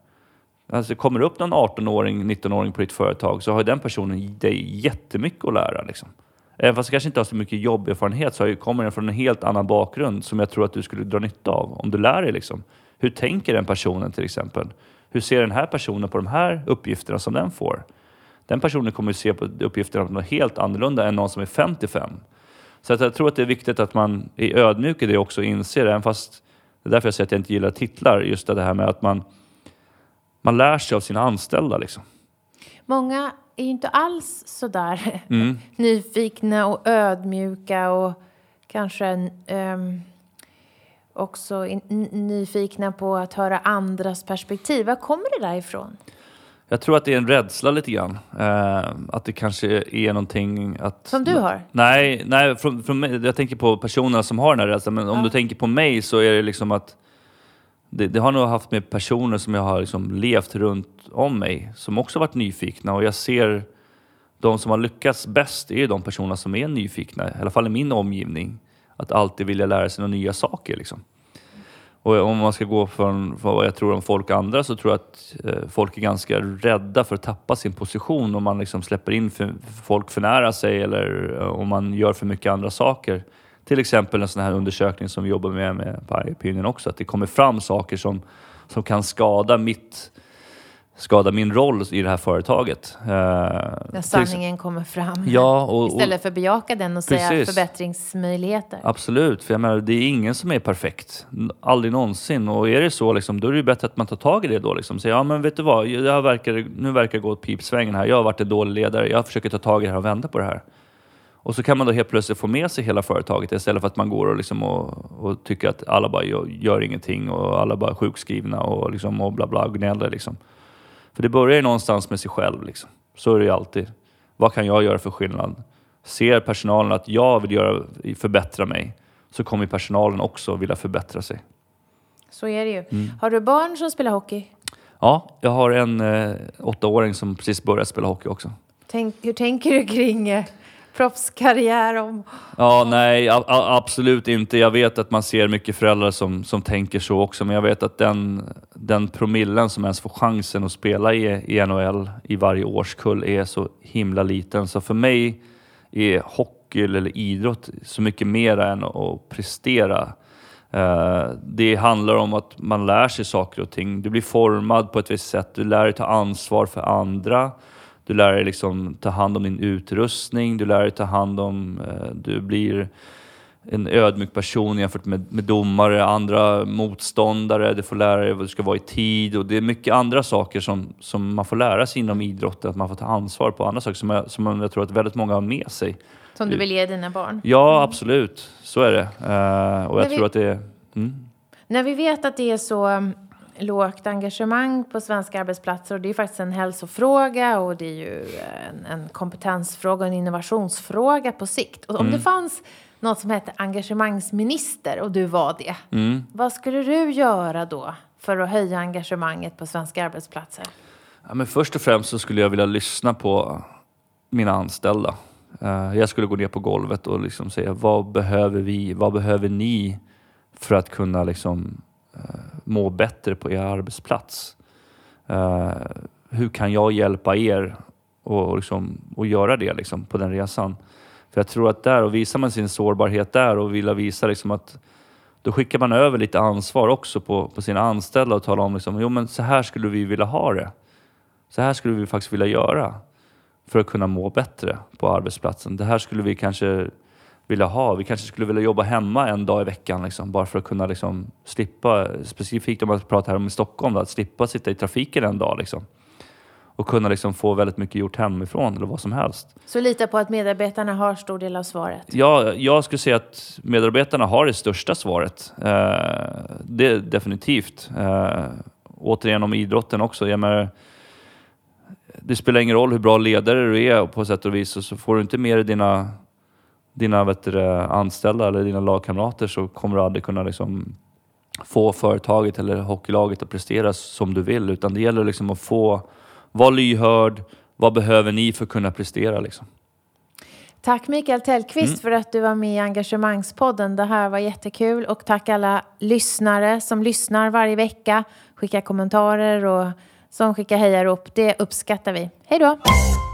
Alltså kommer det upp någon 18-åring, 19-åring på ditt företag så har den personen dig jättemycket att lära. Liksom. Även fast du kanske inte har så mycket jobberfarenhet så kommer den från en helt annan bakgrund som jag tror att du skulle dra nytta av om du lär dig. Liksom. Hur tänker den personen till exempel? Hur ser den här personen på de här uppgifterna som den får? Den personen kommer att se på uppgifterna på något helt annorlunda än någon som är 55. Så att jag tror att det är viktigt att man är ödmjuk i det också och inser, även fast det är därför jag säger att jag inte gillar titlar, just det här med att man, man lär sig av sina anställda. Liksom. Många är ju inte alls sådär mm. nyfikna och ödmjuka och kanske um, också in, nyfikna på att höra andras perspektiv. Var kommer det där ifrån? Jag tror att det är en rädsla lite grann. Eh, att det kanske är någonting att... Som du har? Nej, nej från, från mig, jag tänker på personerna som har den här rädslan. Men om du tänker på mig så är det liksom att det, det, har nog haft med personer som jag har liksom levt runt om mig som också varit nyfikna och jag ser de som har lyckats bäst är de personer som är nyfikna, i alla fall i min omgivning. Att alltid vilja lära sig några nya saker. Liksom. Och om man ska gå från vad jag tror om folk och andra så tror jag att eh, folk är ganska rädda för att tappa sin position om man liksom släpper in för, folk för nära sig eller eh, om man gör för mycket andra saker. Till exempel en sån här undersökning som vi jobbar med med Opinion också, att det kommer fram saker som, som kan skada mitt skada min roll i det här företaget. Eh, När sanningen kommer fram. Ja, och, Istället för att bejaka den och precis. säga förbättringsmöjligheter. Absolut, för jag menar, det är ingen som är perfekt. Aldrig någonsin. Och är det så, liksom, då är det bättre att man tar tag i det då. Liksom. Säger, ja men vet du vad, jag verkar, nu verkar det gå åt pipsvängen här. Jag har varit en dålig ledare. Jag försöker ta tag i det här och vända på det här. Och så kan man då helt plötsligt få med sig hela företaget istället för att man går och, liksom och, och tycker att alla bara gör, gör, ingenting och alla bara är sjukskrivna och, liksom och bla bla gnäller. Liksom. För det börjar ju någonstans med sig själv. Liksom. Så är det ju alltid. Vad kan jag göra för skillnad? Ser personalen att jag vill göra, förbättra mig så kommer personalen också vilja förbättra sig. Så är det ju. Mm. Har du barn som spelar hockey? Ja, jag har en eh, åttaåring som precis börjat spela hockey också. Tänk, hur tänker du kring eh, proffskarriär om... Ja, nej, a, a, absolut inte. Jag vet att man ser mycket föräldrar som, som tänker så också, men jag vet att den, den promillen som ens får chansen att spela i, i NHL i varje årskull är så himla liten. Så för mig är hockey eller idrott så mycket mer än att prestera. Eh, det handlar om att man lär sig saker och ting. Du blir formad på ett visst sätt. Du lär dig ta ansvar för andra. Du lär dig liksom ta hand om din utrustning, du lär dig ta hand om, eh, du blir en ödmjuk person jämfört med, med domare, andra motståndare, du får lära dig vad du ska vara i tid och det är mycket andra saker som, som man får lära sig inom idrotten, att man får ta ansvar på andra saker som jag, som jag tror att väldigt många har med sig. Som du vill ge dina barn? Ja, absolut. Så är det. Uh, och jag vi, tror att det är... Mm. När vi vet att det är så lågt engagemang på svenska arbetsplatser och det är faktiskt en hälsofråga och det är ju en, en kompetensfråga och en innovationsfråga på sikt. Och om mm. det fanns något som hette engagemangsminister och du var det, mm. vad skulle du göra då för att höja engagemanget på svenska arbetsplatser? Ja, men först och främst så skulle jag vilja lyssna på mina anställda. Eh, jag skulle gå ner på golvet och liksom säga vad behöver vi, vad behöver ni för att kunna liksom Eh, må bättre på er arbetsplats. Eh, hur kan jag hjälpa er och, liksom, och göra det liksom, på den resan? För jag tror att där, och visar man sin sårbarhet där och vill visa liksom att då skickar man över lite ansvar också på, på sina anställda och talar om liksom, jo men så här skulle vi vilja ha det. Så här skulle vi faktiskt vilja göra för att kunna må bättre på arbetsplatsen. Det här skulle vi kanske vilja ha. Vi kanske skulle vilja jobba hemma en dag i veckan liksom, bara för att kunna liksom, slippa, specifikt om man pratar här om i Stockholm, då, att slippa sitta i trafiken en dag. Liksom. Och kunna liksom få väldigt mycket gjort hemifrån eller vad som helst. Så lita på att medarbetarna har stor del av svaret? Ja, jag skulle säga att medarbetarna har det största svaret. Eh, det definitivt. Eh, återigen om idrotten också. Jag menar, det spelar ingen roll hur bra ledare du är på sätt och vis, så får du inte med dig dina dina vet du, anställda eller dina lagkamrater så kommer du aldrig kunna liksom få företaget eller hockeylaget att prestera som du vill. Utan det gäller liksom att få vara lyhörd. Vad behöver ni för att kunna prestera? Liksom? Tack Mikael Tellqvist mm. för att du var med i Engagemangspodden. Det här var jättekul och tack alla lyssnare som lyssnar varje vecka, skickar kommentarer och som skickar hejarop. Det uppskattar vi. Hej då!